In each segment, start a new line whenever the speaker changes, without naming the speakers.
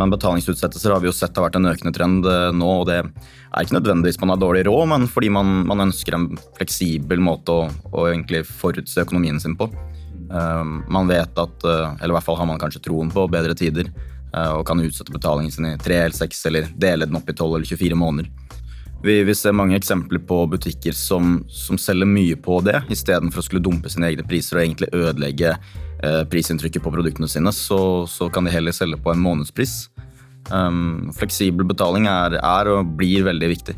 men betalingsutsettelser har vi jo sett har vært en økende trend eh, nå. og Det er ikke nødvendigvis man har dårlig råd, men fordi man, man ønsker en fleksibel måte å, å egentlig forutse økonomien sin på. Ehm, man vet at, eh, eller i hvert fall har man kanskje troen på bedre tider, eh, og kan utsette betalingen sin i tre eller seks, eller dele den opp i 12 eller 24 måneder. Vi, vi, ser mange eksempler på butikker som, som selger mye på det, istedenfor å skulle dumpe sine egne priser og egentlig ødelegge Eh, prisinntrykket på produktene sine, så, så, kan de heller selge på en månedspris. Um, ehm, fleksibel betaling er, er og blir veldig viktig.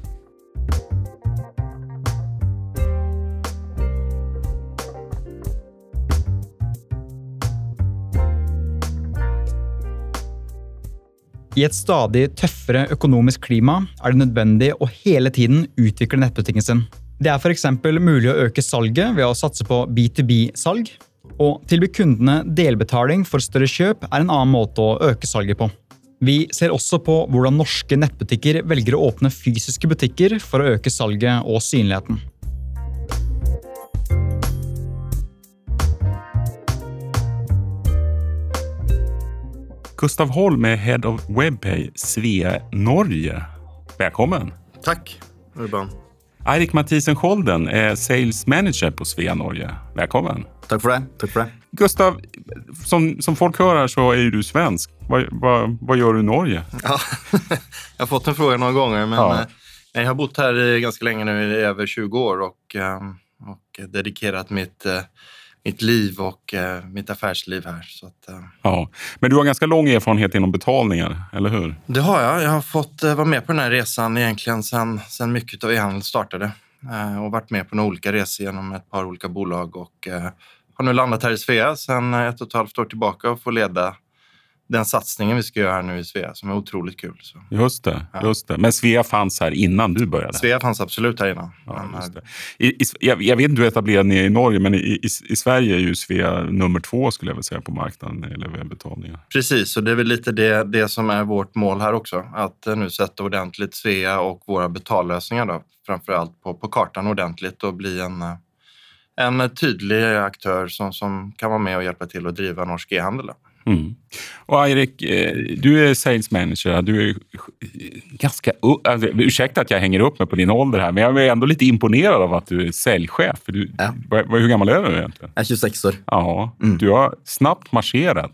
I et stadig tøffere økonomisk klima er det nødvendig å hele tiden utvikle nettbutikken sin. Det er f.eks. mulig å øke salget ved å satse på B2B-salg. Og tilby kundene delbetaling for større kjøp er en annen måte å øke salget på. Vi ser også på hvordan norske nettbutikker velger å åpne fysiske butikker for å øke salget og synligheten.
Gustav Holm är Head of Webpay Svea Norge. Välkommen!
Tack Urban.
Eirik Mathisen Scholden är Sales Manager på Svea Norge. Välkommen!
Tack för det. Tack för det.
Gustav, som, som folk hör här så är ju du svensk. Vad, vad, vad gör du i Norge?
Ja, jag har fått den frågan några gånger, men ja. jag har bott här ganska länge nu, i över 20 år och, ehm, och dedikerat mitt eh, mitt liv och eh, mitt affärsliv här. Så att, eh.
ja. Men du har ganska lång erfarenhet inom betalningar, eller hur?
Det har jag. Jag har fått eh, vara med på den här resan egentligen sedan sen mycket av e-handel startade eh, och varit med på några olika resor genom ett par olika bolag och eh, har nu landat här i Svea sedan ett och ett halvt år tillbaka och får leda den satsningen vi ska göra här nu i Svea som är otroligt kul. Så.
Just det, ja. just det. Men Svea fanns här innan du började?
Svea fanns absolut här innan. Ja,
I, i, jag, jag, vet inte hur etablerad ni är i Norge, men i, i, i, Sverige är ju Svea nummer två skulle jag vilja säga på marknaden gäller webbetalningar.
Precis, och det är väl lite det, det som är vårt mål här också. Att nu sätta ordentligt Svea och våra betallösningar då, framför allt på, på kartan ordentligt och bli en en tydlig aktör som, som kan vara med och hjälpa till att driva norsk e-handel.
Mm. Och Eirik, eh, du är sales manager. Du är ganska... Alltså, ursäkta att jag hänger upp mig på din ålder här, men jag är ändå lite imponerad av att du är säljchef. Du, ja. Hur gammal är du egentligen?
Jag är 26 år.
Ja, mm. Du har snabbt marscherat.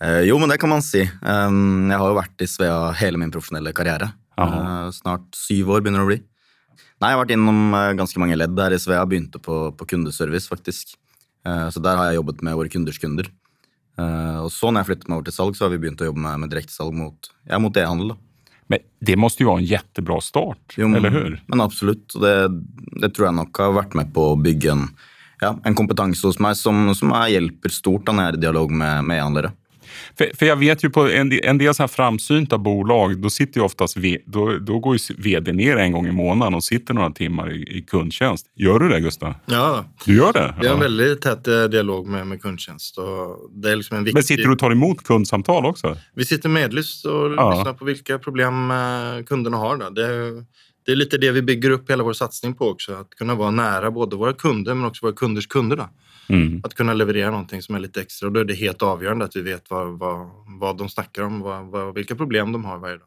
Eh, jo, men det kan man si. Um, jag har varit i Svea hela min professionella karriär. Uh, snart sju år börjar det bli. Nej, jag har varit inom ganska många led där i Svea. Jag började på, på kundeservice faktiskt. Uh, så där har jag jobbat med våra kunders kunder. Uh, og så når jeg flyttet meg over til salg, så har vi begynt å jobbe med, med direktesalg mot, ja, mot e-handel.
Men det måste ju vara en jättebra start, jo, eller hur?
Men absolut. Och det, det, tror jag nog har varit med på att bygga en, ja, en kompetens hos mig som, som hjälper stort när jag är i dialog med, med e-handlare.
För, för, jag vet ju på en, en del så här framsynta bolag, då sitter ju oftast då, då går ju vd ner en gång i månaden och sitter några timmar i, i kundtjänst. Gör du det Gustav?
Ja,
du gör det.
Vi har en väldigt tät eh, dialog med, med kundtjänst. Och det är liksom en viktig...
Men sitter du och tar emot kundsamtal också?
Vi sitter medlyst och ja. lyssnar på vilka problem eh, kunderna har. Då. Det, det är lite det vi bygger upp hela vår satsning på också. Att kunna vara nära både våra kunder men också våra kunders kunder. Då. Mm. Att kunna leverera någonting som är lite extra. Och då är det helt avgörande att vi vet vad, vad, vad de snackar om, vad, vad, vilka problem de har varje dag.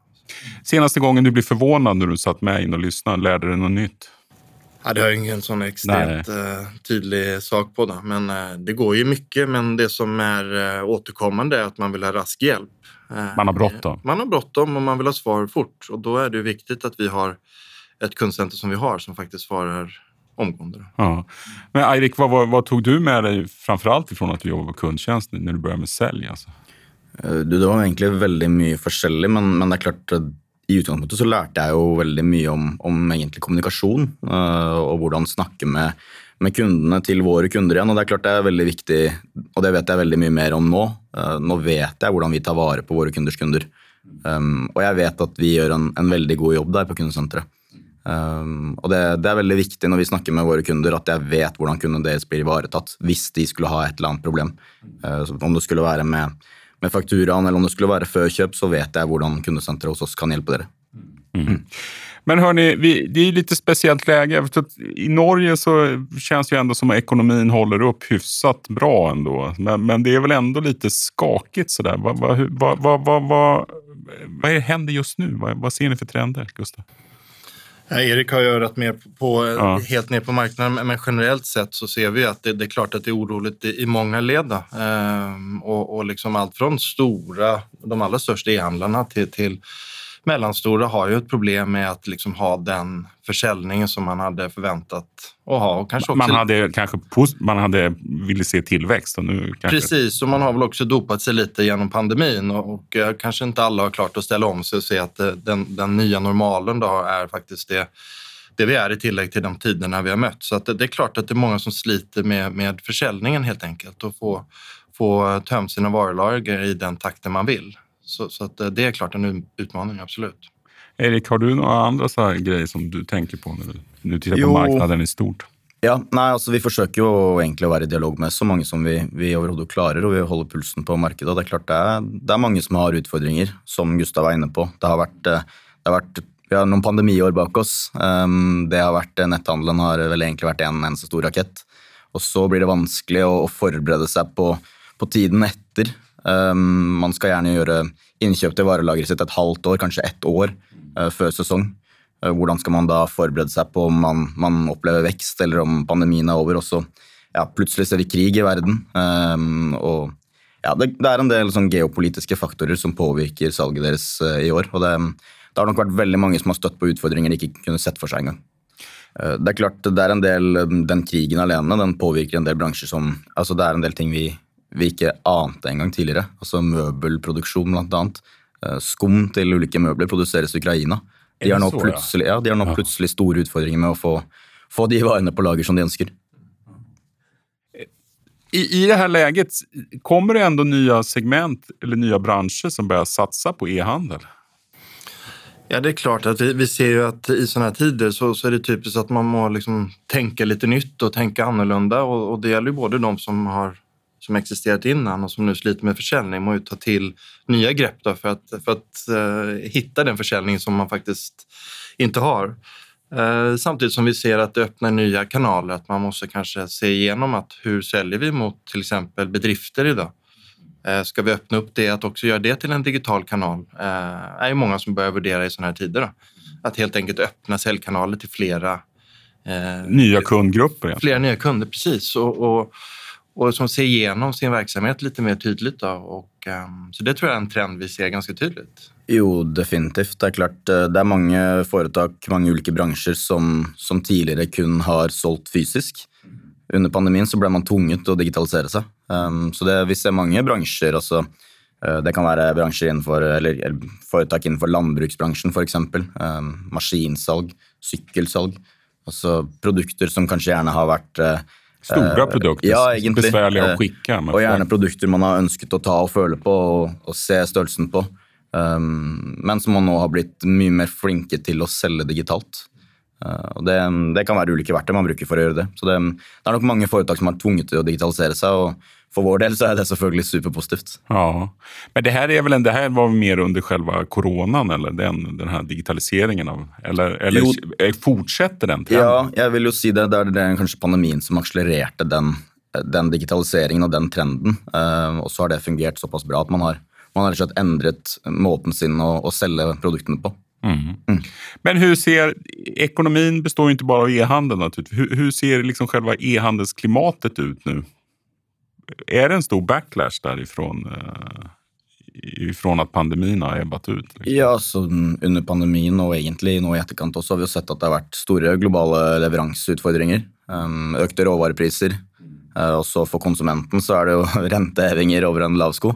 Senaste gången du blev förvånad när du satt med in och lyssnade, lärde du något nytt?
Ja, det har jag ingen sån extremt uh, tydlig sak på. Det. Men uh, det går ju mycket, men det som är uh, återkommande är att man vill ha rask hjälp.
man har bråttom?
Man har bråttom och man vill ha svar fort. Och då är det viktigt att vi har ett kundcenter som vi har som faktiskt svarar omgående.
Ja. Men Eirik, vad, vad, vad, tog du med dig framförallt ifrån att du jobbade på kundtjänst när du började med sälj? Alltså?
Eh, du, det var egentligen väldigt mycket forskjellig, men, men det är klart att i utgangspunktet så lärde jag ju väldigt mycket om, om egentlig kommunikasjon uh, og hvordan snakke med, med kundene til våre kunder igjen. Og det er klart det är väldigt viktigt, och det vet jag väldigt mycket mer om nu. Uh, nå vet jag hur vi tar vara på våra kunders kunder. Um, og jeg vet att vi gör en, en veldig god jobb där på kundcentret. Um, og det, det, er veldig viktig når vi snakker med våre kunder, at jeg vet hvordan kundene deres blir ivaretatt hvis de skulle ha et eller annet problem. Uh, om det skulle være med, med fakturaen eller om det skulle være før kjøp, så vet jeg hvordan kundesenteret hos oss kan hjelpe dere. Mm.
Mm. Men hörni, vi, det är lite speciellt läge. I Norge så känns det ju ändå som att ekonomin håller upp hyfsat bra ändå. Men, men det är väl ändå lite skakigt sådär. Vad, vad, vad, vad, vad, vad, vad händer just nu? Vad, vad ser ni för trender, Gustav?
Ja, Erik har ju örat mer på, ja. helt ner på marknaden, men generellt sett så ser vi att det, det är klart att det är oroligt i, i många led. Ehm, och, och liksom allt från stora, de allra största e-handlarna till, till mellanstora har ju ett problem med att liksom ha den försäljningen som man hade förväntat att ha. Och kanske.
Man hade kanske man hade ville se tillväxt. Och nu
kanske... Precis, och man har väl också dopat sig lite genom pandemin och, och eh, kanske inte alla har klart att ställa om sig och se att det, den, den nya normalen då är faktiskt det det vi är i tillägg till de tiderna vi har mött. Så att det, det är klart att det är många som sliter med, med försäljningen helt enkelt och få, få tömt sina varulager i den takten man vill. Så, så att eh, det är klart en utmaning, absolut.
Erik, har du några andra så grejer som du tänker på när du, tittar jo. på marknaden i stort?
Ja, nei, altså Vi forsøker jo egentlig å være i dialog med så mange som vi, vi overhodet klarer, og vi holder pulsen på markedet. og Det er klart det er, det er, mange som har utfordringer, som Gustav var inne på. Det har vært, eh, det har vært vi har noen pandemiår bak oss. Um, det har vært, Netthandelen har vel egentlig vært en eneste stor rakett. Og så blir det vanskelig å, å forberede seg på, på tiden etter. Um, man skal gjerne gjøre innkjøp til varelageret sitt et halvt år, kanskje ett år eh, uh, før sesong. Uh, eh, hvordan skal man da forberede seg på om man, man, opplever vekst, eller om pandemien er over? Også ja, plutselig ser vi krig i verden. Um, ehm, og ja, det, det, er en del sånn geopolitiske faktorer som påvirker salget deres uh, eh, i år. og det, det, har nok vært veldig mange som har støtt på utfordringer de ikke kunne sett for seg engang. Det er klart, det er en del, Den krigen alene den påvirker en del bransjer som altså Det er en del ting vi vi ikke ante en gang tidligere. Altså møbelproduksjon, blant annet. Eh, skum til ulike møbler produseres i Ukraina. De har nå plutselig, ja, de har nå plutselig store utfordringer med å få, få de varene på lager som de ønsker.
I, I det här läget, kommer det ändå nya segment eller nya branscher som börjar satsa på e-handel?
Ja, det är klart att vi, vi ser ju att i sådana här tider så, så är det typiskt att man må liksom tänka lite nytt och tänka annorlunda. Och, och det gäller ju både de som har som existerat innan och som nu sliter med försäljning må ju ta till nya grepp då för att, för att uh, hitta den försäljning som man faktiskt inte har. Uh, samtidigt som vi ser att det öppnar nya kanaler, att man måste kanske se igenom att hur säljer vi mot till exempel bedrifter idag? Uh, ska vi öppna upp det, att också göra det till en digital kanal? Uh, är ju många som börjar värdera i sådana här tider. Då. Att helt enkelt öppna säljkanaler till flera
nya kundgrupper.
Flera nya kunder, precis. Och, och och som ser igenom sin verksamhet lite mer tydligt. Då. Och, um, så det tror jag är en trend vi ser ganska tydligt.
Jo, definitivt. Det är klart eh, det är många företag, många olika branscher som, som tidigare kun har sålt fysiskt. Under pandemin så blev man tvungen att digitalisera sig. Um, så det, vi ser många branscher. Alltså, eh, det kan vara branscher innenfor, eller, företag innenfor lantbruksbranschen f.eks. Um, ehm, maskinsalg, sykkelsalg. Alltså produkter som kanske gärna har varit eh,
Stora produkter, ja, egentlig. besvärliga att skicka.
Och gärna produkter man har önskat att ta och följa på och, och se størrelsen på. Um, men som man nu har blivit mycket mer flinke till att sälja digitalt. Uh, och det, det, kan vara olika verktøy man bruker för att göra det. Så det, det er nok mange foretak som har tvunget til å digitalisere seg. og för vår del så är det såklart superpositivt.
Ja, men det här, är väl en, det här var mer under själva coronan, eller den, den här digitaliseringen? Av, eller eller jo, fortsätter den trenden?
Ja, jag vill ju säga det. Det är, kanske pandemin som accelererade den, den digitaliseringen och den trenden. Uh, och så har det fungerat så pass bra att man har, man har ändrat måten sin att, att sälja produkterna på. Mm.
Mm. Men hur ser, ekonomin består ju inte bara av e-handel naturligtvis. Hur, hur ser liksom själva e-handelsklimatet ut nu? Är det en stor backlash därifrån? Eh, ifrån att pandemin har ebbat ut?
Liksom? Ja, så under pandemin och egentligen nå i etterkant också har vi sett att det har varit stora globala leveransutfordringer. Um, ehm, råvarupriser. Eh, och Uh, så för konsumenten så är det ju rentehevinger över en lav sko.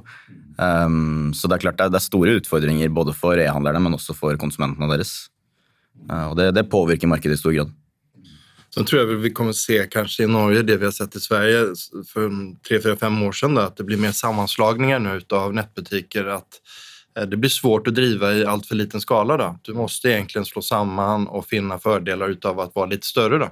Um, så det är klart det är, det är stora utfordringer både för e-handlarna men också för konsumenterna deras. Uh, och det, det påverkar marknaden i stor grad.
Sen tror jag vi kommer se kanske i Norge det vi har sett i Sverige för tre, fyra, fem år sedan. Då, att det blir mer sammanslagningar nu av nätbutiker. Att eh, det blir svårt att driva i allt för liten skala. Då. Du måste egentligen slå samman och finna fördelar av att vara lite större. Då.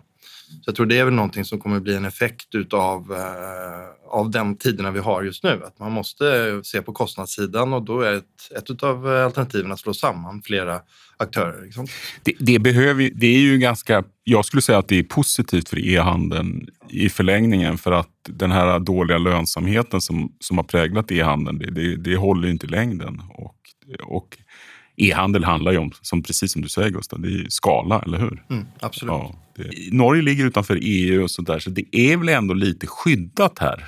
Så jag tror det är väl någonting som kommer bli en effekt utav, eh, av den tiderna vi har just nu. Att man måste se på kostnadssidan och då är ett, ett av eh, alternativen att slå samman flera aktörer. Liksom.
Det, det, behöver, det är ju ganska, jag skulle säga att det är positivt för e-handeln i förlängningen för att den här dåliga lönsamheten som, som har präglat e-handeln, det, det, det håller inte i längden. Och, och E-handel handlar ju om, som, precis som du säger Gustav, det är skala, eller hur?
Mm, absolut. Ja,
det, Norge ligger utanför EU och sådär, så det är väl ändå lite skyddat här.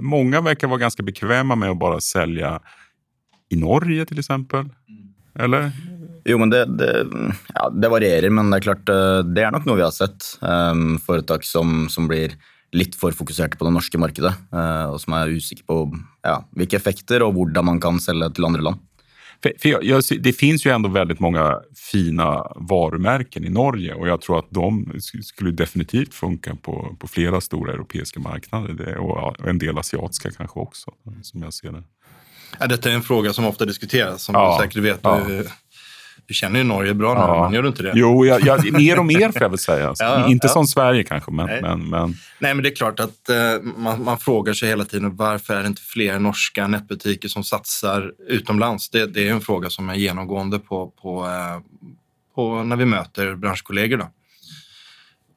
Många verkar vara ganska bekväma med att bara sälja i Norge till exempel. Eller?
Jo, men det, det, ja, det varierar, men det är klart, eh, det är nog något vi har sett. Um, företag som, som blir lite för fokuserade på det norska marknaden uh, och som är osäkra på ja, vilka effekter och hur man kan sälja till andra länder.
För, för jag, jag, det finns ju ändå väldigt många fina varumärken i Norge och jag tror att de skulle definitivt funka på, på flera stora europeiska marknader och en del asiatiska kanske också, som jag ser det.
Ja, detta är en fråga som ofta diskuteras, som ja, du säkert vet. Ja. Du känner ju Norge bra nu, ja. men gör du inte det?
Jo, jag, jag, mer och mer får jag väl säga. Alltså. ja, inte som Sverige kanske, men,
Nej.
men, men...
Nej, men det är klart att eh, man, man, frågar sig hela tiden varför är det inte fler norska nätbutiker som satsar utomlands? Det, det är en fråga som är genomgående på, på, eh, på när vi möter branschkollegor. Då.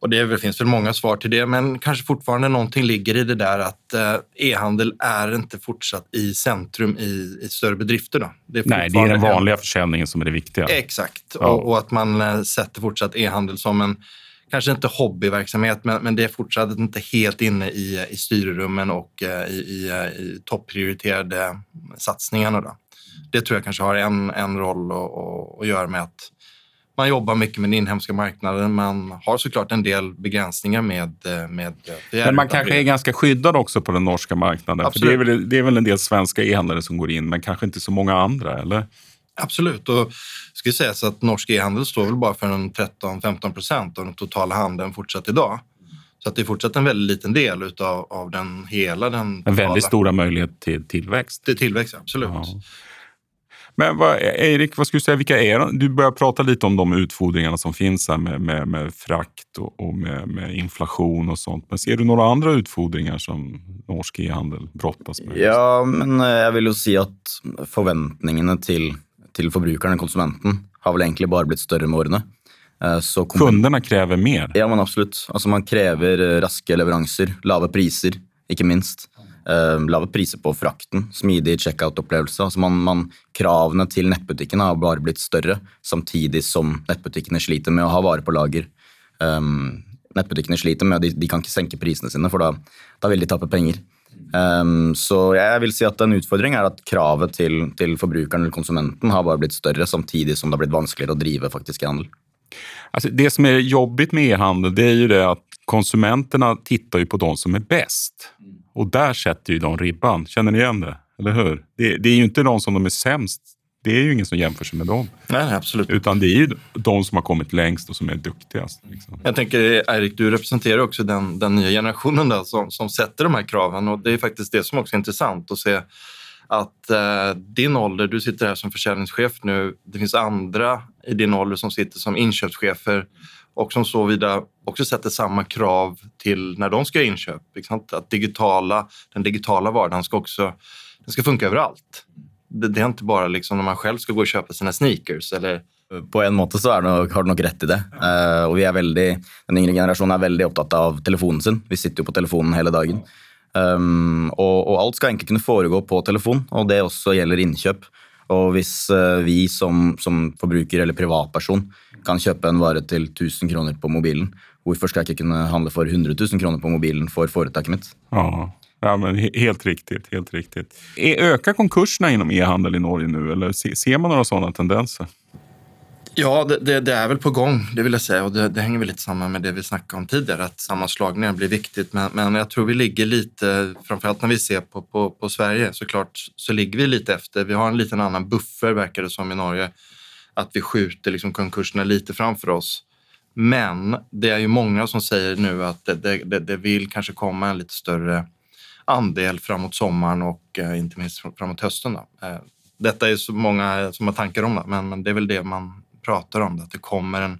Och det finns väl många svar till det, men kanske fortfarande någonting ligger i det där att eh, e-handel är inte fortsatt i centrum i, i större bedrifter. Då.
Det är Nej, det är den vanliga försäljningen som är det viktiga.
Exakt, ja. och, och, att man eh, sätter fortsatt e-handel som en, kanske inte hobbyverksamhet, men, men det är fortsatt inte helt inne i, i styrrummen och eh, i, i, i topprioriterade satsningarna. Då. Det tror jag kanske har en, en roll att göra med att man jobbar mycket med den inhemska marknaden. Man har såklart en del begränsningar med... med
men man kanske är ganska skyddad också på den norska marknaden. För det, är väl, det är väl en del svenska e-handlare som går in, men kanske inte så många andra, eller?
Absolut. Och ska sägas att norsk e-handel står väl bara för 13-15 procent av den totala handeln fortsatt idag. Så att det är fortsatt en väldigt liten del utav, av den hela den
En väldigt stora möjlighet till tillväxt.
Till tillväxt, absolut. Ja.
Men vad, Erik, vad skulle du säga, vilka är de? Du börjar prata lite om de utfordringarna som finns här med, med, med frakt och, och med, med, inflation och sånt. Men ser du några andra utfordringar som norsk e-handel brottas med?
Ja, men eh, jag vill ju säga att förväntningarna till, till förbrukaren, konsumenten, har väl egentligen bara blivit större med åren.
Eh, så Kunderna kräver mer?
Ja, men absolut. Alltså man kräver eh, raska leveranser, låga priser, inte minst. Uh, lave priser på frakten, smidig checkout-opplevelse. Altså man, man, kravene til nettbutikkene har bare blitt større, samtidig som nettbutikkene sliter med å ha vare på lager. Um, nettbutikkene sliter med de, de kan ikke senke prisene sine, for da, da vil de tappe penger. Um, så jeg vil si at en utfordring er at kravet til, til forbrukeren eller konsumenten har bare blitt større, samtidig som det har blitt vanskeligere å drive faktisk handel.
Alltså det som är jobbigt med e-handel det är ju det att konsumenterna tittar ju på de som är bäst. Och där sätter ju de ribban. Känner ni igen det? Eller hur? Det, det är ju inte de som de är sämst. Det är ju ingen som jämför sig med dem.
Nej, absolut.
Utan det är ju de som har kommit längst och som är duktigast. Liksom.
Jag tänker, Erik, du representerar också den, den nya generationen där som, som sätter de här kraven. Och det är faktiskt det som också är intressant att se att eh, din ålder, du sitter här som försäljningschef nu. Det finns andra i din ålder som sitter som inköpschefer och som såvida också sätter samma krav till när de ska göra inköp. Att digitala, den digitala vardagen ska också den ska funka överallt. Det, det är inte bara liksom när man själv ska gå och köpa sina sneakers eller
på en måte så det, har du nok rett i det. Eh, uh, og vi er veldig, Den yngre generasjonen er veldig opptatt av telefonen sin. Vi sitter jo på telefonen hele dagen. Ehm, um, og, og, alt skal egentlig kunne foregå på telefon, og det også gjelder innkjøp. Og hvis eh, vi som, som forbruker eller privatperson kan kjøpe en vare til 1000 kroner på mobilen. Hvorfor skal jeg ikke kunne handle for 100 000 kroner på mobilen for foretaket mitt?
Ja. Ja, men helt riktigt. Helt riktigt. E-, Ökar konkurserna inom e-handel i Norge nu eller ser man några sådana tendenser?
Ja, det, det, det, är väl på gång, det vill jag säga. Och det, det, hänger väl lite samman med det vi snackade om tidigare, att sammanslagningen blir viktigt. Men, men jag tror vi ligger lite, framförallt när vi ser på, på, på Sverige, såklart så ligger vi lite efter. Vi har en liten annan buffer, verkar det som, i Norge att vi skjuter liksom konkurserna lite framför oss. Men det är ju många som säger nu att det, det, det vill kanske komma en lite större andel framåt sommaren och eh, inte minst framåt hösten. Då. Eh, detta är så många som har tankar om det, men, men det är väl det man pratar om, det, att det kommer en,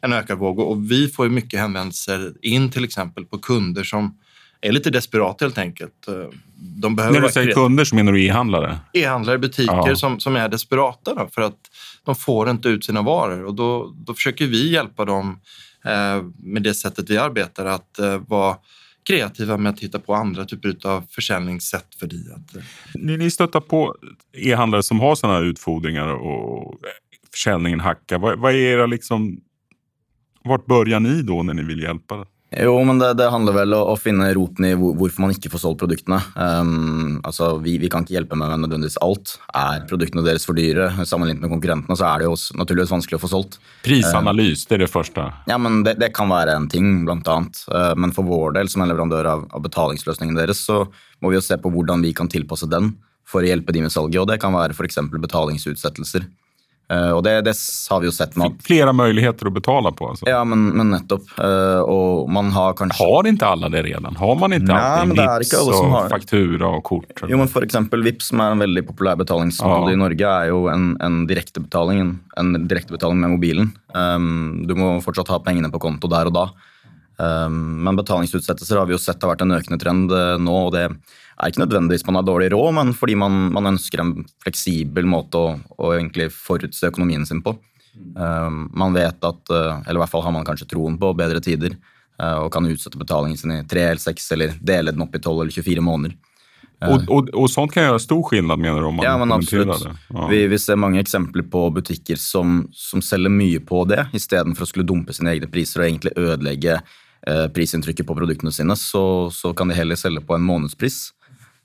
en ökad våg. Och vi får ju mycket hänvändelser in till exempel på kunder som är lite desperata helt enkelt. Eh,
de behöver När du säger kunder så menar du e-handlare?
E-handlare, butiker ja. som, som är desperata då, för att de får inte ut sina varor. Och då, då försöker vi hjälpa dem eh, med det sättet vi arbetar att eh, vara kreativa med att hitta på andra typer av försäljningssätt för dig. Eh,
ni, ni stöter på e-handlare som har sådana utfodringar och försäljningen hackar. Vad, vad är era liksom... Vart börjar ni då när ni vill hjälpa?
Jo, men det, det handler vel om å finne roten i hvorfor man ikke får solgt produktene. Um, altså, vi, vi, kan ikke hjelpe med nødvendigvis alt. Er produktene deres for dyre sammenlignet med konkurrentene, så er det jo naturligvis vanskelig å få solgt.
Prisanalys, det er det første?
Ja, men det, det kan være en ting, blant annet. Uh, men for vår del, som en leverandør av, av betalingsløsningen deres, så må vi se på hvordan vi kan tilpasse den for å hjelpe de med salget. Og det kan være f.eks. betalingsutsettelser. Uh, og det, det, har vi jo sett med
Flera möjligheter att betala på? Alltså.
Ja, men, men nettopp. Uh, og man har kanskje...
Har inte alla det redan? Har man inte Nei, alltid Vipps og har... faktura og kort?
Eller? Jo, men for eksempel Vipps, som er en veldig populær betalingsmetode ja. i Norge, er jo en, en direktebetaling, en direktebetaling med mobilen. Um, du må fortsatt ha pengene på konto der og da. Ehm, men betalingsutsettelser har vi jo sett har vært en økende trend nu. nå. og det er ikke nødvendigvis man har dårlig råd, men fordi man, man ønsker en fleksibel måte å, å egentlig forutse økonomien sin på. Ehm, man vet at, eh, eller i hvert fall har man kanskje troen på bedre tider, och og kan utsette betalingen sin i tre eller seks, eller dele den opp i 12 eller 24 måneder.
Og, og, og, sånt kan gjøre stor skillnad, mener du? om man
Ja, men absolutt. Det. Ja. Vi, vi, ser mange eksempler på butikker som, som selger mye på det, istedenfor å skulle dumpe sine egne priser og egentlig ødelegge prisinntrykket på produktene sine, så, så kan de heller selge på en månedspris.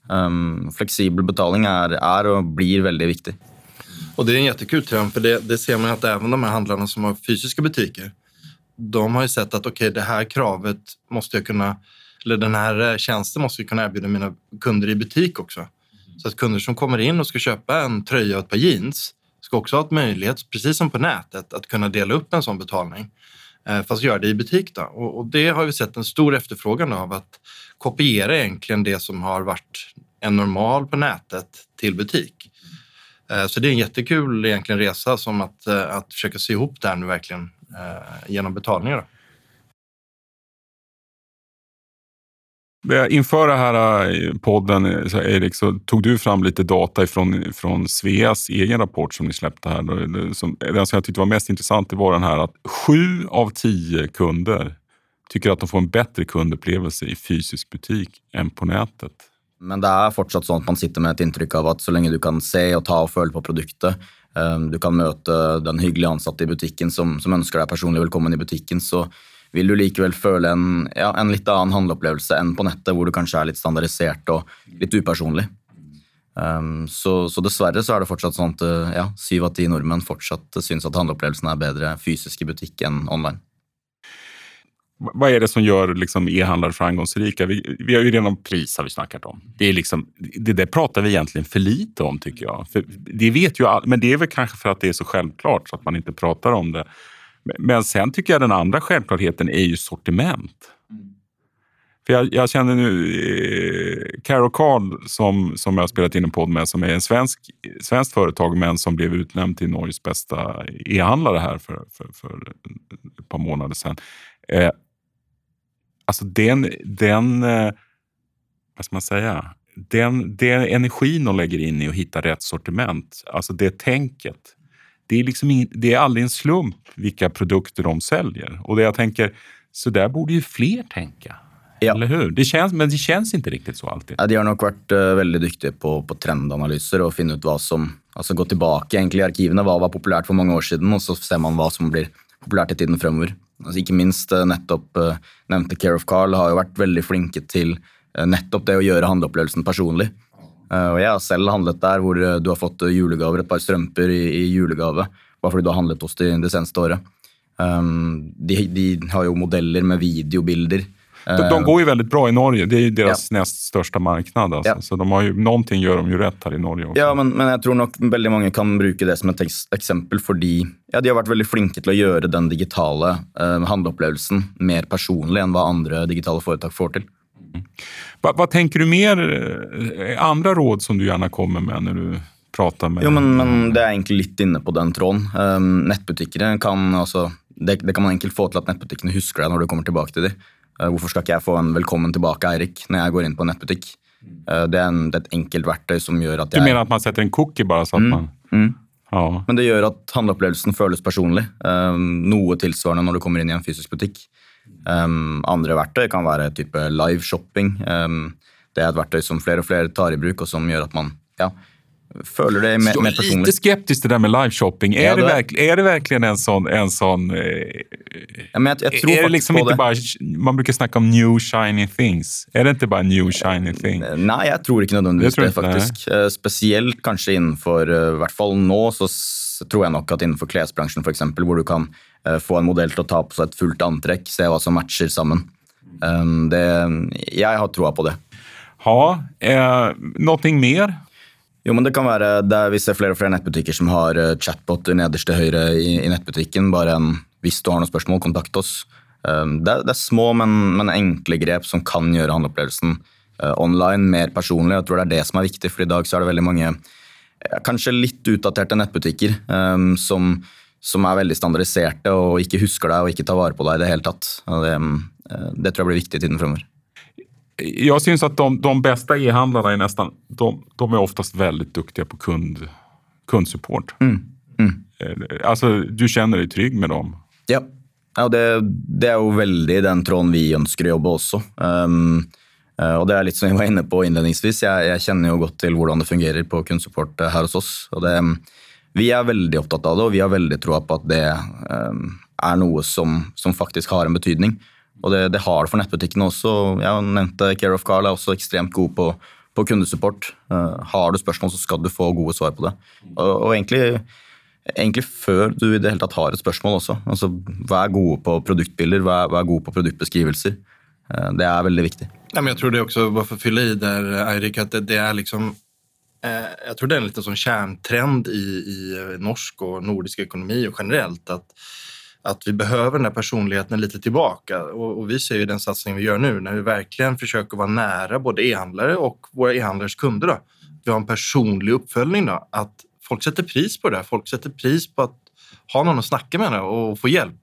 Um, flexibel betalning är, är och blir väldigt viktig.
Och det är en jättekul trend, för det, det ser man att även de här handlarna som har fysiska butiker, de har ju sett att okej, okay, det här kravet måste jag kunna, eller den här eh, tjänsten måste jag kunna erbjuda mina kunder i butik också. Så att kunder som kommer in och ska köpa en tröja och ett par jeans ska också ha ett möjlighet, precis som på nätet, att kunna dela upp en sån betalning. Eh, fast göra det i butik. Då. Och, och det har vi sett en stor efterfrågan av att kopiera egentligen det som har varit en normal på nätet till butik. Eh, så det är en jättekul egentligen resa som att, att försöka sy ihop det här nu verkligen genom betalningar.
Inför den här eh, podden, eh, så Erik, så tog du fram lite data ifrån, från Sveas egen rapport som ni släppte här. Som, den som jag tyckte var mest intressant var den här att sju av tio kunder tycker att de får en bättre kundupplevelse i fysisk butik än på nätet.
Men det är fortsatt så att man sitter med ett intryck av att så länge du kan se och ta och följa på produkten, eh, du kan möta den hyggliga ansatte i butiken som, som önskar dig personlig välkommen i butiken, så vill du likevel føle en, ja, en litt annen handleopplevelse enn på nettet, hvor du kanskje er litt standardisert og litt upersonlig. Um, så, så, dessverre så er det fortsatt sånn at eh, ja, syv av ti nordmenn fortsatt eh, syns at handleopplevelsen er bedre fysisk i butikk enn online.
Vad är det som gör liksom e-handlare framgångsrika? Vi, vi, har ju redan pris har vi snackat om. Det, är liksom, det där pratar vi egentligen för lite om tycker jag. För det vet ju all, men det är väl kanske för att det är så självklart så att man inte pratar om det. Men sen tycker jag den andra självklarheten är ju sortiment. Mm. För jag, jag, känner nu eh, Carol Carl som, som jag har spelat in en podd med som är en svensk, svenskt företag men som blev utnämnd till Norges bästa e-handlare här för, för, för ett par månader sedan. Eh, alltså den, den eh, vad ska man säga, den, den energin de lägger in i att hitta rätt sortiment, alltså det tänket. Det är, liksom ing, det är aldrig en slump vilka produkter de säljer. Och det jag tänker, så där borde ju fler tänka. Ja. Eller hur? Det känns, men det känns inte riktigt så alltid.
Ja, de har nog varit uh, väldigt duktiga på, på trendanalyser och finna ut vad som, alltså gå tillbaka egentligen i arkiven, vad var populärt för många år sedan och så ser man vad som blir populärt i tiden framöver. Altså, ikke minst uh, nettopp uh, nevnte Care of Carl har jo vært veldig flinke til uh, nettopp det å gjøre handleopplevelsen personlig. Uh, og jeg har selv handlet der hvor uh, du har fått uh, julegaver, et par strømper i, i, julegave, bare fordi du har handlet hos de det seneste året. Um, de, de, har jo modeller med videobilder
de, de, går ju väldigt bra i Norge. Det är ju deras ja. näst största marknad. Alltså. Ja. Så de har ju, någonting gör de ju rätt här i Norge också.
Ja, men, men jag tror nog väldigt många kan bruka det som ett exempel, för ja, de har varit väldigt flinke till att göra den digitala eh, handelsupplevelsen mer personlig än vad andra digitala företag får till.
Mm. Vad, vad tänker du mer? Eh, andra råd som du gärna kommer med när du pratar med...
Jo, men, men det är egentligen lite inne på den tråden. Um, nettbutikker kan, altså, det, det, kan man enkelt få til at nettbutikkene husker deg når du kommer tilbake til dem. Uh, hvorfor skal ikke jeg få en 'velkommen tilbake, Eirik' når jeg går inn på en nettbutikk? Uh, det, er en, det, er et enkelt verktøy som gjør at
jeg Du mener at man setter en cookie bare? så at mm, man... Mm.
Ja. Men det gjør at handleopplevelsen føles personlig. Um, noe tilsvarende når du kommer inn i en fysisk butikk. Um, andre verktøy kan være type live shopping. Um, det er et verktøy som flere og flere tar i bruk, og som gjør at man ja, føler det mer, mer personlig.
Lite skeptisk til det med liveshopping. Ja, er, det, er det virkelig en sånn, en sånn eh,
ja, jeg, jeg tror
Er det liksom ikke bare Man bruker snakke om new shiny things. Er det ikke bare new shiny thing?
Nei, jeg tror ikke nødvendigvis det, faktisk. Eh, spesielt kanskje innenfor eh, I hvert fall nå så tror jeg nok at innenfor klesbransjen, f.eks., hvor du kan få en modell til å ta på seg et fullt antrekk, se hva som matcher sammen. Det, jeg har troa på det.
Ha, eh, noe mer?
Jo, men det kan være der Vi ser flere og flere nettbutikker som har eh, chatbot nederst til høyre i, i, nettbutikken. Bare en, hvis du har noen spørsmål, kontakt oss. Um, det, er, det, er, små, men, men, enkle grep som kan gjøre handleopplevelsen uh, online mer personlig. Jeg tror det er det som er viktig, for i dag så er det veldig mange kanskje litt utdaterte nettbutikker um, som, som, er veldig standardiserte og ikke husker deg og ikke tar vare på deg i det hele tatt. Det, uh, det tror jeg blir viktig i tiden fremover
jag syns att de, de bästa e-handlarna är nästan, de, de, är oftast väldigt duktiga på kund, kundsupport. Mm. Mm. Eh, alltså, du känner dig trygg med dem?
Ja, ja det, det, er jo veldig den tråden vi ønsker å jobbe også. Um, Eh, og det er litt som jeg var inne på innledningsvis. Jeg, jeg, kjenner jo godt til hvordan det fungerer på kundesupport eh, her hos oss. og det, mm, Vi er veldig opptatt av det, og vi har veldig troa på at det um, er noe som, som faktisk har en betydning. Og det, det har det for nettbutikkene også. Jeg nevnte eh, Care of Carl er også ekstremt god på, på kundesupport. Uh, har du spørsmål, så skal du få gode svar på det. Og, og egentlig, egentlig, før du i det hele tatt har et spørsmål også. Altså, Vær gode på produktbilder, vær, vær gode på produktbeskrivelser. Uh, det er veldig viktig.
Nej, men jag tror det också, bara för att fylla i där, Eirik, att det, det är liksom eh, jag tror det är en liten sån kärntrend i, i eh, norsk och nordisk ekonomi och generellt att, att vi behöver den här personligheten lite tillbaka. Och, och vi ser ju den satsning vi gör nu när vi verkligen försöker vara nära både e-handlare och våra e-handlares kunder. Då. Vi har en personlig uppföljning. Då, att folk sätter pris på det. Folk sätter pris på att ha någon att snacka med och få hjälp.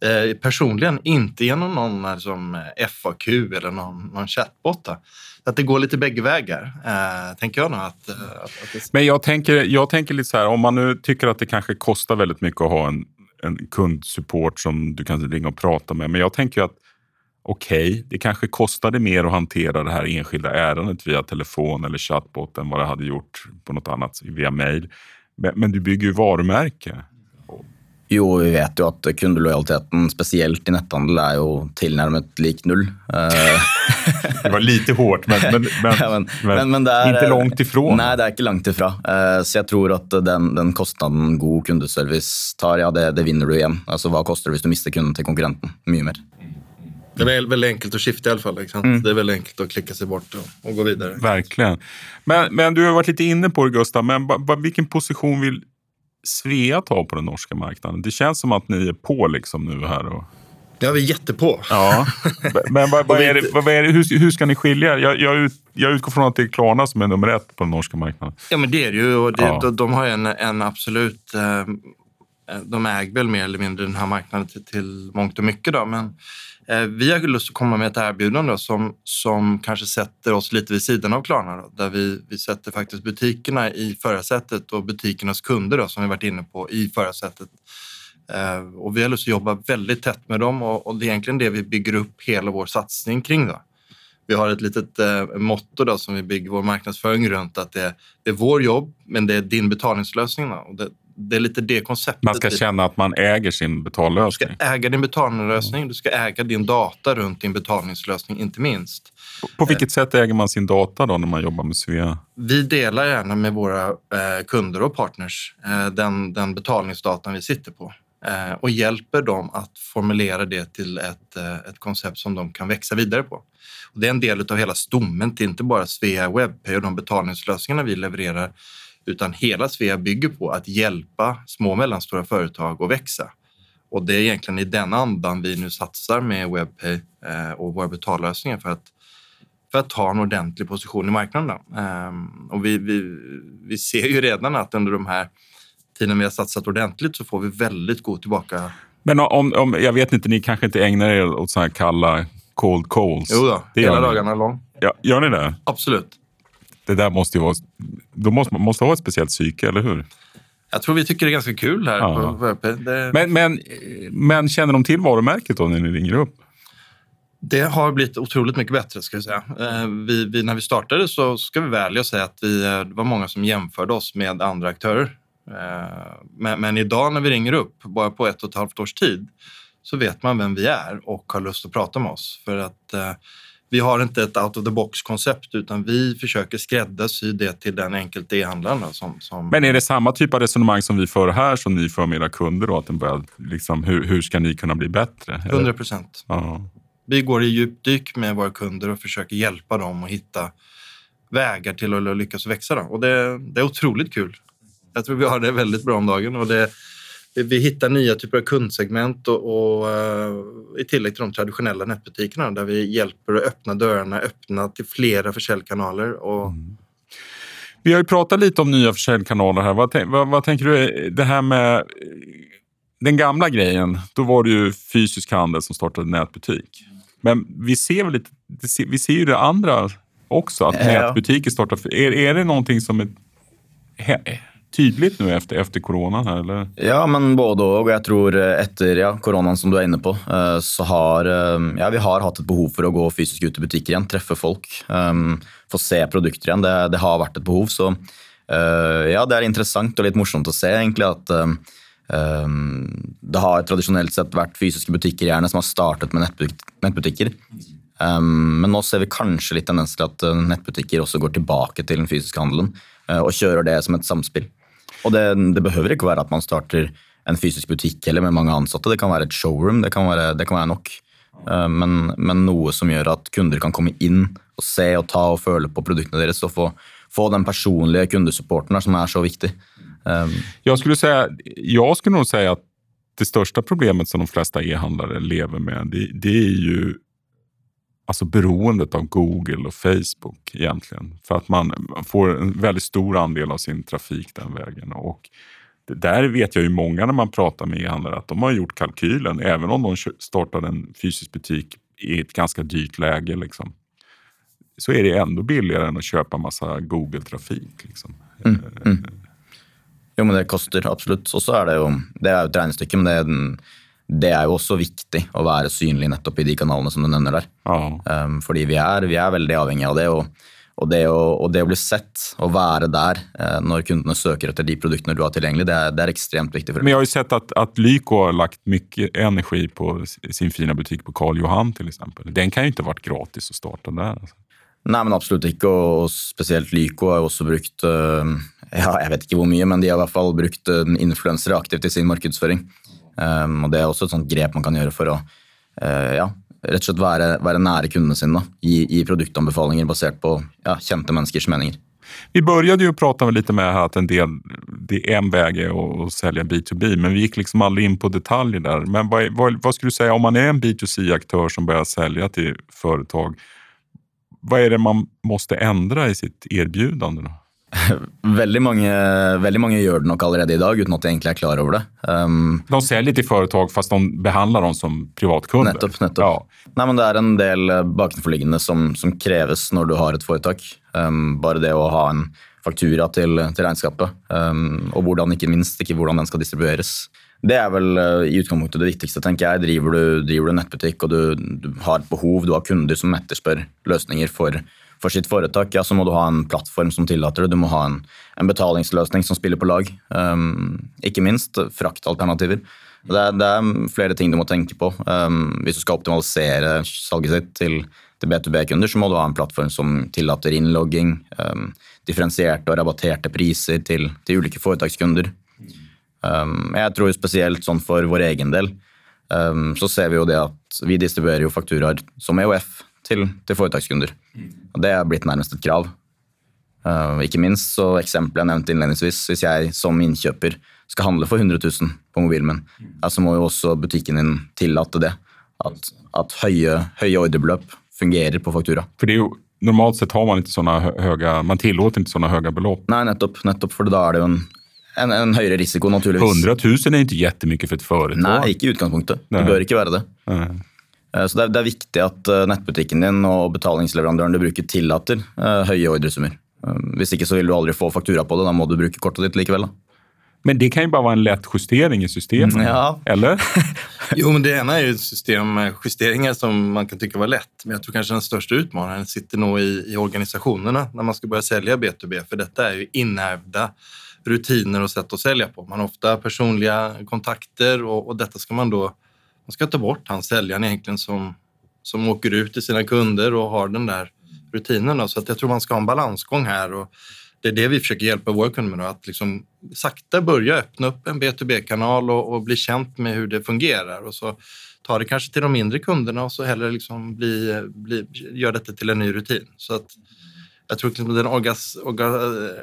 Eh, personligen, inte genom någon eh, som eh, FAQ eller någon, någon chatbot. Så Att det går lite bägge vägar, eh, tänker jag nog. Att, eh, att, att det...
Men jag tänker, jag tänker lite så här, om man nu tycker att det kanske kostar väldigt mycket att ha en en kundsupport som du kan ringa och prata med. Men jag tänker att okej, okay, det kanske kostade mer att hantera det här enskilda ärendet via telefon eller chatbot än vad det hade gjort på något annat via mail. Men, men du bygger ju varumärke.
Jo, vi vet jo at kundelojaliteten, spesielt i netthandel, er jo tilnærmet lik null. Eh,
det var lite hårt, men, men, men, ja, men, men det er, ikke langt ifra.
Nei, det er ikke langt ifra. Så jeg tror at den, den kostnaden god kundeservice tar, ja, det, det, vinner du igjen. Altså, Hva koster det hvis du mister kunden til konkurrenten? Mye mer.
Det er veldig enkelt å skifte, i alle fall. Mm. Det er veldig enkelt å klikke seg bort og, og gå videre.
Verkligen. Men, men, du har vært litt inne på det, Gustav. Men hvilken posisjon vil Svea ta på den norska marknaden? Det känns som att ni är på liksom nu här. Och...
Ja, vi är jättepå.
Ja. Men vad, vad, är det, vad är det, hur, hur, ska ni skilja? Jag, jag, ut, jag utgår från att det är Klarna som är nummer ett på den norska marknaden.
Ja, men det är det ju. Och det, ja. de, de, har en, en absolut... Eh, Eh, de äger väl mer eller mindre den här marknaden till, till mångt och mycket. Då, men Eh, vi har lust att komma med ett erbjudande som, som kanske sätter oss lite vid sidan av Klarna. Då, där vi, vi sätter faktiskt butikerna i förarsätet och butikernas kunder då, som vi varit inne på i förarsätet. Eh, och vi har lust att jobba väldigt tätt med dem och, och, det är egentligen det vi bygger upp hela vår satsning kring. Då. Vi har ett litet eh, motto då, som vi bygger vår marknadsföring runt. att det, det är vår jobb, men det är din betalningslösning. Då. Och det, det är lite det konceptet.
Man ska känna att man äger sin betallösning.
Du ska äga din betalningslösning. Du ska äga din data runt din betalningslösning, inte minst.
På, vilket eh. sätt äger man sin data då när man jobbar med Svea?
Vi delar gärna med våra eh, kunder och partners eh, den, den betalningsdatan vi sitter på och hjälper dem att formulera det till ett, ett koncept som de kan växa vidare på. Och det är en del av hela stommen till inte bara Svea Webpay och de betalningslösningarna vi levererar utan hela Svea bygger på att hjälpa små och mellanstora företag att växa. Och det är egentligen i den andan vi nu satsar med Webpay eh, och våra betallösningar för att, för att ta en ordentlig position i marknaden. Ehm, och vi, vi, vi ser ju redan att under de här tiden vi har satsat ordentligt så får vi väldigt god tillbaka
Men om, om, jag vet inte, ni kanske inte ägnar er åt sådana här kalla cold calls?
Jo då, det hela dagarna lång.
Ja, gör ni det?
Absolut.
Det där måste ju vara... Då måste måste ha ett speciellt psyke, eller hur?
Jag tror vi tycker det är ganska kul här ja. på VP.
Det... Men, men, men känner de till varumärket då när ni ringer upp?
Det har blivit otroligt mycket bättre. ska jag säga. Eh, vi, vi, när vi startade så ska vi välja säga att vi, eh, det var många som jämförde oss med andra aktörer. Eh, men, men, idag när vi ringer upp, bara på ett och ett halvt års tid, så vet man vem vi är och har lust att prata med oss. För att vi har inte ett out of the box-koncept utan vi försöker skräddarsy det till den enkelt e-handlaren. Som, som...
Men är det samma typ av resonemang som vi för här som ni för med era kunder? Då? Att den börjar, liksom, hur, hur ska ni kunna bli bättre?
100 procent. Ja. Vi går i djupdyk med våra kunder och försöker hjälpa dem att hitta vägar till att lyckas växa. Då. Och det, det är otroligt kul. Jag tror vi har det väldigt bra om dagen. Och det, vi hittar nya typer av kundsegment och, och uh, i tillägg till de traditionella nätbutikerna där vi hjälper att öppna dörrarna, öppna till flera försäljkanaler. Och... Mm.
Vi har ju pratat lite om nya försäljkanaler här. Vad, vad, vad, tänker du, det här med den gamla grejen, då var det ju fysisk handel som startade nätbutik. Men vi ser, väl lite, vi ser ju det andra också, att ja. nätbutiker startar. Är, är det någonting som är tydligt nu efter, efter coronan? Här, eller?
Ja, men både och. Jag tror eh, efter ja, coronan som du är inne på, eh, så har eh, ja, vi har haft ett behov för att gå fysiskt ut i butiker igen, träffa folk, få se produkter igen. Det, det har varit ett behov. Så ja, det är intressant och lite morsomt att se egentligen att det har traditionellt sett varit fysiska butiker gärna som har startat med nätbutiker. men nu ser vi kanske lite tendens till att nätbutiker också går tillbaka till den fysiska handeln och kör det som ett samspel. Och det, det behöver inte vara att man startar en fysisk butik eller med många ansatte. Det kan vara ett showroom, det kan vara, det kan vara nok. Eh, men, men noe som gör att kunder kan komma in och se och ta och føle på produkterna deres och få, få den personliga kundesupporten som är så viktig.
Eh, jag, skulle säga, jag skulle nog säga att det största problemet som de flesta e-handlare lever med, det, det är ju alltså beroendet av Google och Facebook egentligen. För att man får en väldigt stor andel av sin trafik den vägen. Och där vet jag ju många när man pratar med e-handlare att de har gjort kalkylen, även om de startar en fysisk butik i ett ganska dyrt läge. Liksom, så är det ändå billigare än att köpa massa Google-trafik. Liksom. Mm, mm.
Jo, men det kostar absolut. Och så är det ju, det är ett regnestycke, men det är den det er jo også viktig å være synlig nettopp i de kanalene som du nevner der. Ja. Um, fordi vi er, vi er, veldig avhengige av det. Og, og, det å, og, det å, bli sett og være der uh, når kundene søker etter de produktene du har tilgjengelig, det er, det er ekstremt viktig.
Men jeg har jo sett at, at Lyko har lagt mye energi på sin fina butikk på Karl Johan exempel. Den kan jo ikke ha vært gratis å starte der. Altså.
Nei, men absolutt ikke. Og spesielt Lyko har også brukt uh, ja, jeg vet ikke hvor mye, men de har i hvert fall brukt uh, influensere aktivt i sin markedsføring. Um, og Det er også et sånt grep man kan gjøre for å uh, ja, rett og slett være, være nære kundene sine. Gi, gi produktanbefalinger basert på ja, kända människors meninger.
Vi började ju prata lite med här att en del, det är en väg är att sälja B2B, men vi gick liksom aldrig in på detaljer där. Men vad, vad, vad skulle du säga om man är en B2C-aktör som börjar sälja till företag? Vad är det man måste ändra i sitt erbjudande? Då?
veldig, mange, veldig mange gjør det nok allerede i dag uten at de egentlig er klar over det.
Um, de säljer till företag fast de behandlar dem som privatkunder.
Nettopp. nettopp. Ja. Nei, men det er en del eh, bakenforliggende som, som kreves når du har et foretak. Um, bare det å ha en faktura til, til regnskapet, um, og hvordan, ikke minst ikke hvordan den skal distribueres. Det er vel uh, i utgangspunktet det viktigste. tenker jeg. Driver du, driver du nettbutikk og du, du, har et behov, du har kunder som etterspør løsninger for for sitt foretak, ja, så må du ha en plattform som tillater det. Du må ha en, en betalingsløsning som spiller på lag. Um, ikke minst fraktalternativer. Det er, det er, flere ting du må tenke på. Um, hvis du skal optimalisere salget sitt til, til B2B-kunder, så må du ha en plattform som tillater innlogging, um, differensierte og rabatterte priser til, til ulike foretakskunder. Um, jeg tror spesielt sånn for vår egen del um, så ser vi jo det at vi distribuerer jo fakturaer som EOF til, til foretakskunder. Og det er blitt nærmest et krav. Uh, ikke minst så eksempelet jeg nevnte innledningsvis, hvis jeg som innkjøper skal handle for 100 000 på mobilen min, så må jo også butikken din tillate det. At, at høye, høye ordrebeløp fungerer på faktura.
For det er jo normalt sett har man ikke sånne høye, man tillåter ikke sånne høye beløp.
Nei, nettopp, nettopp, for da er det en en, en högre risiko naturligtvis.
100 000 är inte jättemycket för ett företag.
Nej, inte i utgangspunktet. Det bör inte vara det. Nej. Eh, så det er, viktig at eh, nettbutikken din og betalingsleverandøren du bruker, tillater uh, høye ordresummer. Hvis ikke så vil du aldri få faktura på det. Da må du bruke kortet ditt likevel. da.
Men det kan ju bara vara en lätt justering i systemet, mm, ja. eller?
jo, men det ena är ju systemjusteringar som man kan tycka var lätt. Men jag tror kanske den största utmaningen sitter nog i, i organisationerna när man ska börja sälja B2B. För detta är ju inärvda rutiner och sätt att sälja på. Man har ofta personliga kontakter och, och detta ska man då man ska ta bort han säljaren egentligen som, som åker ut till sina kunder och har den där rutinen. Så att jag tror man ska ha en balansgång här. Och det är det vi försöker hjälpa våra kunder med. Då, att liksom sakta börja öppna upp en B2B-kanal och, och, bli känt med hur det fungerar. Och så ta det kanske till de mindre kunderna och så hellre liksom bli, bli, gör detta till en ny rutin. Så att jag tror att liksom den orgas, orga,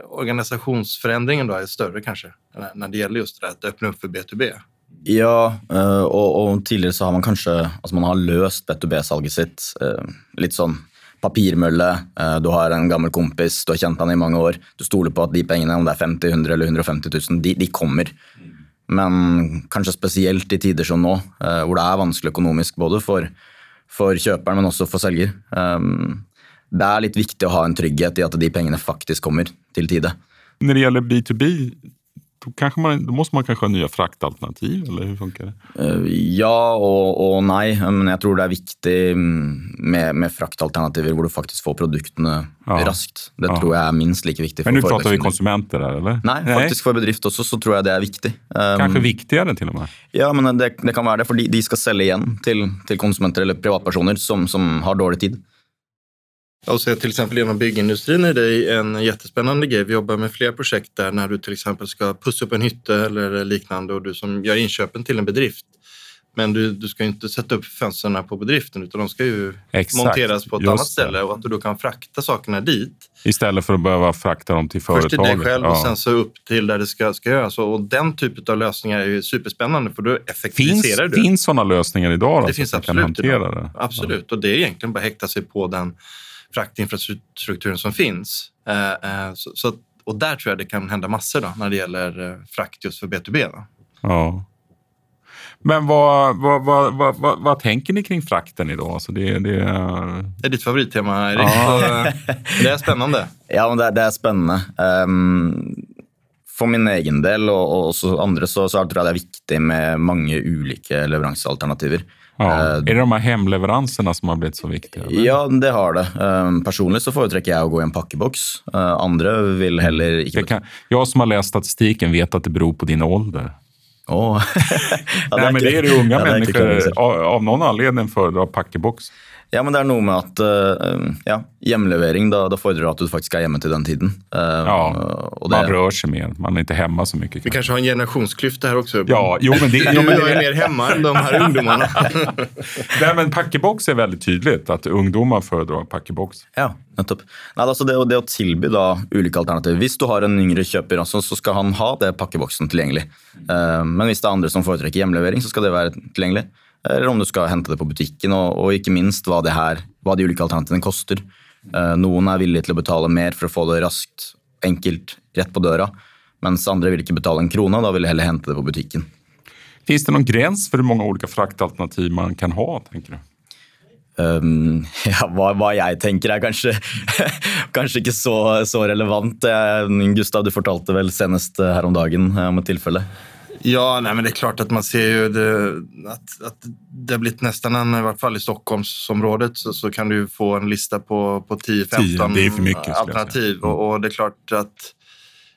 organisationsförändringen då är större kanske när det gäller just det att öppna upp för B2B.
Ja, eh, og, og, tidligere så har man kanskje altså man har løst B2B-salget sitt eh, litt sånn papirmølle. Eh, du har en gammel kompis, du har kjent han i mange år. Du stoler på at de pengene, om det er 50 100 eller 150 000, de, de kommer. Men kanskje spesielt i tider som nå, hvor det er vanskelig økonomisk både for, for kjøperen, men også for selger. Ehm, det er litt viktig å ha en trygghet i at de pengene faktisk kommer til tide.
Når det gjelder B2B, då, kanske man, då måste man kanske ha nya fraktalternativ, eller hur funkar det?
Eh, ja och, och nej, men jag tror det är viktigt med, med fraktalternativ där du faktiskt får produkterna ja. raskt. Det ja. tror jag är minst lika viktigt.
Men nu pratar vi konsumenter där, eller?
Nej, nej, faktiskt för bedrift också så tror jag det är viktigt.
Kanske um, viktigare till och med?
Ja, men det, det kan vara det, för de, de ska sälja igen till, till konsumenter eller privatpersoner som, som har dålig tid.
Och så till exempel inom byggindustrin är det en jättespännande grej. Vi jobbar med flera projekt där när du till exempel ska pussa upp en hytte eller liknande och du som gör inköpen till en bedrift. Men du, du ska inte sätta upp fönstren på bedriften utan de ska ju Exakt. monteras på ett annat ställe och att du då kan frakta sakerna dit.
Istället för att behöva frakta dem till företaget.
Först till dig själv ja. och sen så upp till där det ska, ska göras. Och den typen av lösningar är ju superspännande för då effektiviserar
finns,
du.
Finns sådana lösningar idag? Då, det finns absolut. Det.
Absolut, ja. och det är egentligen bara att häkta sig på den fraktinfrastrukturen som finns. Eh, eh, så, så, och där tror jag det kan hända massor då, när det gäller eh, frakt just för B2B. Då.
Ja. Men vad, vad, vad, vad, vad, vad, tänker ni kring frakten idag? Alltså det, det...
det är ditt favorittema, Erik. Ja. det är spännande.
Ja, men det, det är spännande. Um, för min egen del och, och andra så, så tror jag det är viktigt med många olika leveransalternativ.
Ja. Eh, är det de här hemleveranserna som har blivit så viktiga?
Eller? Ja, det har det. Um, personligen så föredrar jag att gå i en packebox. Uh, andra vill heller inte...
Jag, kan, jag som har läst statistiken vet att det beror på din ålder.
Oh.
ja, Nej, men det är det unga ja, människor av, av någon anledning föredrar packebox.
Ja, men det er noe med at uh, ja, hjemlevering, da, da fordrer at du faktisk er hjemme til den tiden. Uh,
ja, det, man rör sig mer, man är inte hemma så mycket.
Vi kanske har en generationsklyfta här också.
Ja, jo, men det,
jo, men det är mer hemma än de här ungdomarna.
Nej, men packebox är väldigt tydligt, att ungdomar föredrar packebox.
Ja, nettopp. Nei, altså det, det å tilby da ulike alternativer. Hvis du har en yngre kjøper, altså, så skal han ha det pakkeboksen tilgjengelig. Uh, men hvis det er andre som foretrekker hjemlevering, så skal det være tilgjengelig eller om du skal hente det på butikken, og, og ikke minst hva, her, hva, de ulike alternativene koster. Eh, noen er villige til å betale mer for å få det raskt, enkelt, rett på døra, mens andre vil ikke betale en krone, og da vil de heller hente det på butikken.
Finns det någon gräns för hur många olika fraktalternativ man kan ha, tänker du?
Um, ja, hva, hva, jeg tenker er kanskje, kanskje ikke så, så relevant. Gustav, du fortalte vel senest her om dagen om et tilfelle.
Ja, nej, men det är klart att man ser ju det, att, att det har blivit nästan en, i vart fall i Stockholmsområdet, så, så kan du få en lista på, på 10-15 alternativ. Mm. Och, och, det är klart att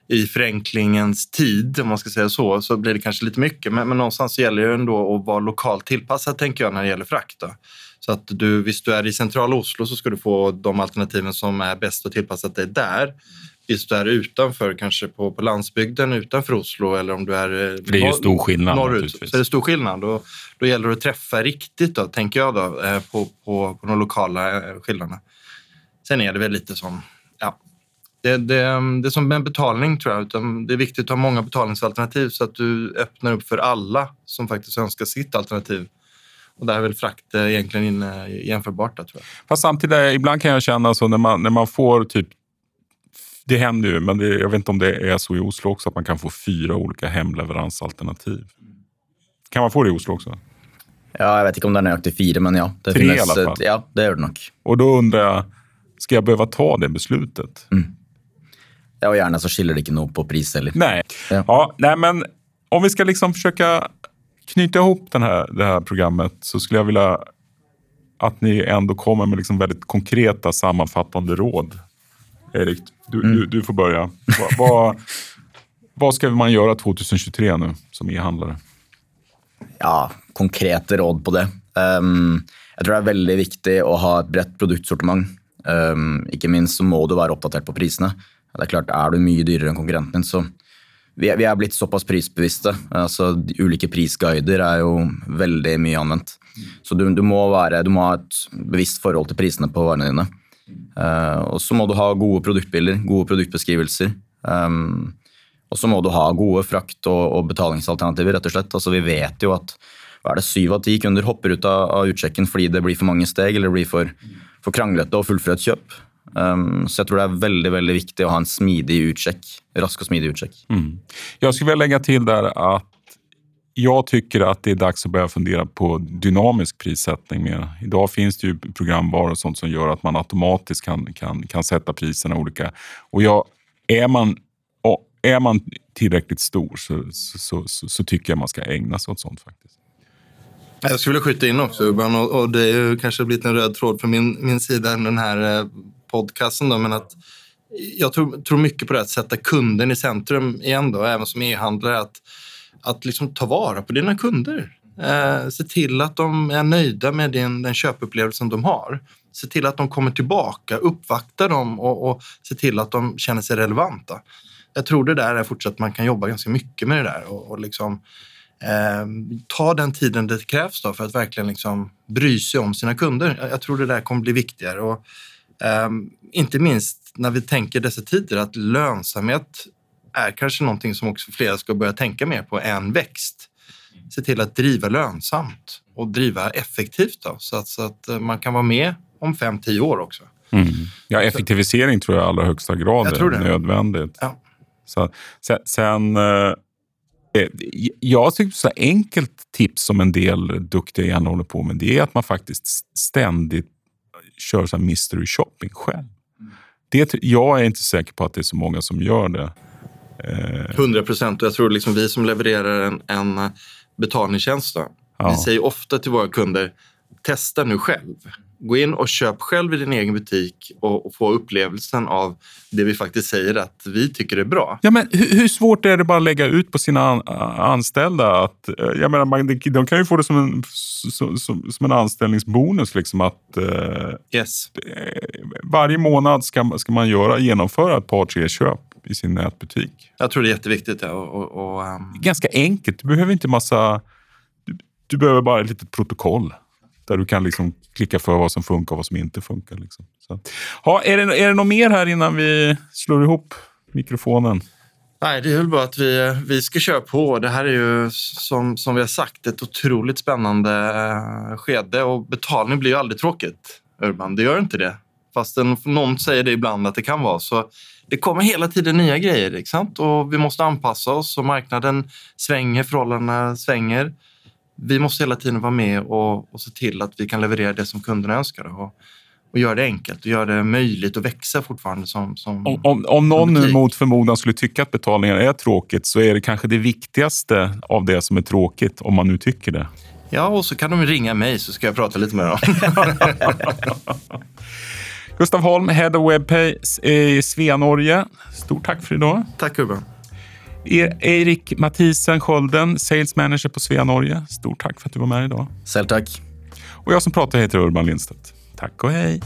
i förenklingens tid, om man ska säga så, så blir det kanske lite mycket. Men, men någonstans gäller det ändå att vara lokalt tillpassad, tänker jag, när det gäller frakt. Då. Så att du, visst du är i centrala Oslo så ska du få de alternativen som är bäst och tillpassat dig där visst du är utanför, kanske på, på landsbygden utanför Oslo eller om du är
eh, det är ju stor skillnad,
norrut, så är det stor skillnad. Då, då gäller det att träffa riktigt, då, tänker jag, då, eh, på, på, på de lokala eh, skillnaderna. Sen är det väl lite som, ja, det, det, det är som en betalning tror jag. Utan det är viktigt att ha många betalningsalternativ så att du öppnar upp för alla som faktiskt önskar sitt alternativ. Och där är väl frakt egentligen jämförbart. Tror jag.
Fast samtidigt, ibland kan jag känna så när man, när man får typ Det händer ju, men det, jag vet inte om det är så i Oslo också, att man kan få fyra olika hemleveransalternativ. Kan man få det i Oslo också?
Ja, jag vet inte om det är nøyaktig fyra, men ja.
Det Tre finnes, i alla fall.
Ja, det gör det nog.
Och då undrar jag, ska jag behöva ta det beslutet?
Mm. Ja, och gärna så skiljer det inte något på pris heller.
Nej. Ja. ja. nej, men om vi ska liksom försöka knyta ihop den här, det här programmet så skulle jag vilja att ni ändå kommer med liksom väldigt konkreta sammanfattande råd. Erik, du, mm. du, du, får börja. Va, vad, vad ska man göra 2023 nu som e-handlare?
Ja, konkreta råd på det. Um, jag tror det är väldigt viktigt att ha ett brett produktsortiment. Um, ikke minst så må du vara uppdaterad på priserna. Det är klart, är du mycket dyrare än konkurrenten så vi, vi er blitt såpass prisbevisste. Altså, de ulike prisguider er jo veldig mye anvendt. Så du, du, må du, må ha et bevisst forhold til prisene på varene dine. Eh, og så må du ha gode produktbilder, gode produktbeskrivelser. Um, og så må du ha gode frakt- og, og, betalingsalternativer, rett og slett. Altså, vi vet jo at hva er det, syv av ti kunder hopper ut av, av utsjekken fordi det blir for mange steg eller det blir for, for kranglete å fullføre et kjøp. Um, så jag tror det är väldigt, väldigt viktigt att ha en smidig utsjekk. rask och smidig utsjekk.
Mm. Jag skulle vilja lägga till där att jag tycker att det är dags att börja fundera på dynamisk prissättning mer. Idag finns det ju programvaror och sånt som gör att man automatiskt kan, kan, kan sätta priserna olika. Och jag, är, man, är man tillräckligt stor så, så, så, så, tycker jag man ska ägna sig åt sånt faktiskt.
Jag skulle vilja skjuta in också Urban, och, och det är ju kanske blivit en röd tråd från min, min sida, den här eh, podcasten. Då, men att jag tror, tror mycket på det att sätta kunden i centrum igen, då, även som e-handlare. Att, att liksom ta vara på dina kunder. Eh, se till att de är nöjda med din, den köpupplevelsen de har. Se till att de kommer tillbaka, uppvakta dem och, och se till att de känner sig relevanta. Jag tror det där är fortsatt man kan jobba ganska mycket med det där och, och liksom, eh, ta den tiden det krävs då för att verkligen liksom bry sig om sina kunder. Jag, jag tror det där kommer bli viktigare. Och, eh, inte minst när vi tänker dessa tider att lönsamhet är kanske någonting som också flera ska börja tänka mer på än växt. Se till att driva lönsamt och driva effektivt då, så, att, så att eh, man kan vara med om fem, tio år också.
Mm. Ja, effektivisering tror jag i allra högsta grad är nödvändigt.
Ja.
Så, sen, sen eh, eh, jag tycker så enkelt tips som en del duktiga gärna håller på med, det är att man faktiskt ständigt kör så mystery shopping själv. Det, jag är inte säker på att det är så många som gör det.
Eh, Hundra procent. Och jag tror liksom vi som levererar en, en betalningstjänst, då, ja. vi säger ofta till våra kunder, testa nu själv. Gå in och köp själv i din egen butik och, och, få upplevelsen av det vi faktiskt säger att vi tycker är bra.
Ja, men hur, hur svårt är det bara att lägga ut på sina an, anställda? Att, eh, jag menar, man, de kan ju få det som en, som, som, som en anställningsbonus. Liksom att,
eh, yes.
Varje månad ska, ska man göra, genomföra ett par, tre köp i sin nätbutik.
Jag tror det är jätteviktigt. Ja, och, och, um...
Ganska enkelt. Du behöver inte massa... Du, du behöver bara ett litet protokoll. Där du kan liksom klicka för vad som funkar och vad som inte funkar. Liksom. Så. Ha, är, det, är det något mer här innan vi slår ihop mikrofonen?
Nej, det är väl bara att vi, vi ska köra på. Det här är ju som, som vi har sagt ett otroligt spännande eh, skede och betalning blir ju aldrig tråkigt. Urban, det gör inte det. Fast någon säger det ibland att det kan vara. Så det kommer hela tiden nya grejer sant? och vi måste anpassa oss och marknaden svänger, förhållandena svänger vi måste hela tiden vara med och, och se till att vi kan leverera det som kunderna önskar. Och, och göra det enkelt och göra det möjligt att växa fortfarande. Som, som
om, om, om någon nu mot förmodan skulle tycka att betalningar är tråkigt så är det kanske det viktigaste av det som är tråkigt, om man nu tycker det.
Ja, och så kan de ringa mig så ska jag prata lite med dem.
Gustav Holm, Head of WebPay i Svea Norge. Stort tack för idag.
Tack Urban.
Erik Mathisen Skölden, Sales Manager på Svea Norge. Stort tack för att du var med idag.
Själv tack.
Och jag som pratar heter Urban Lindstedt. Tack och hej.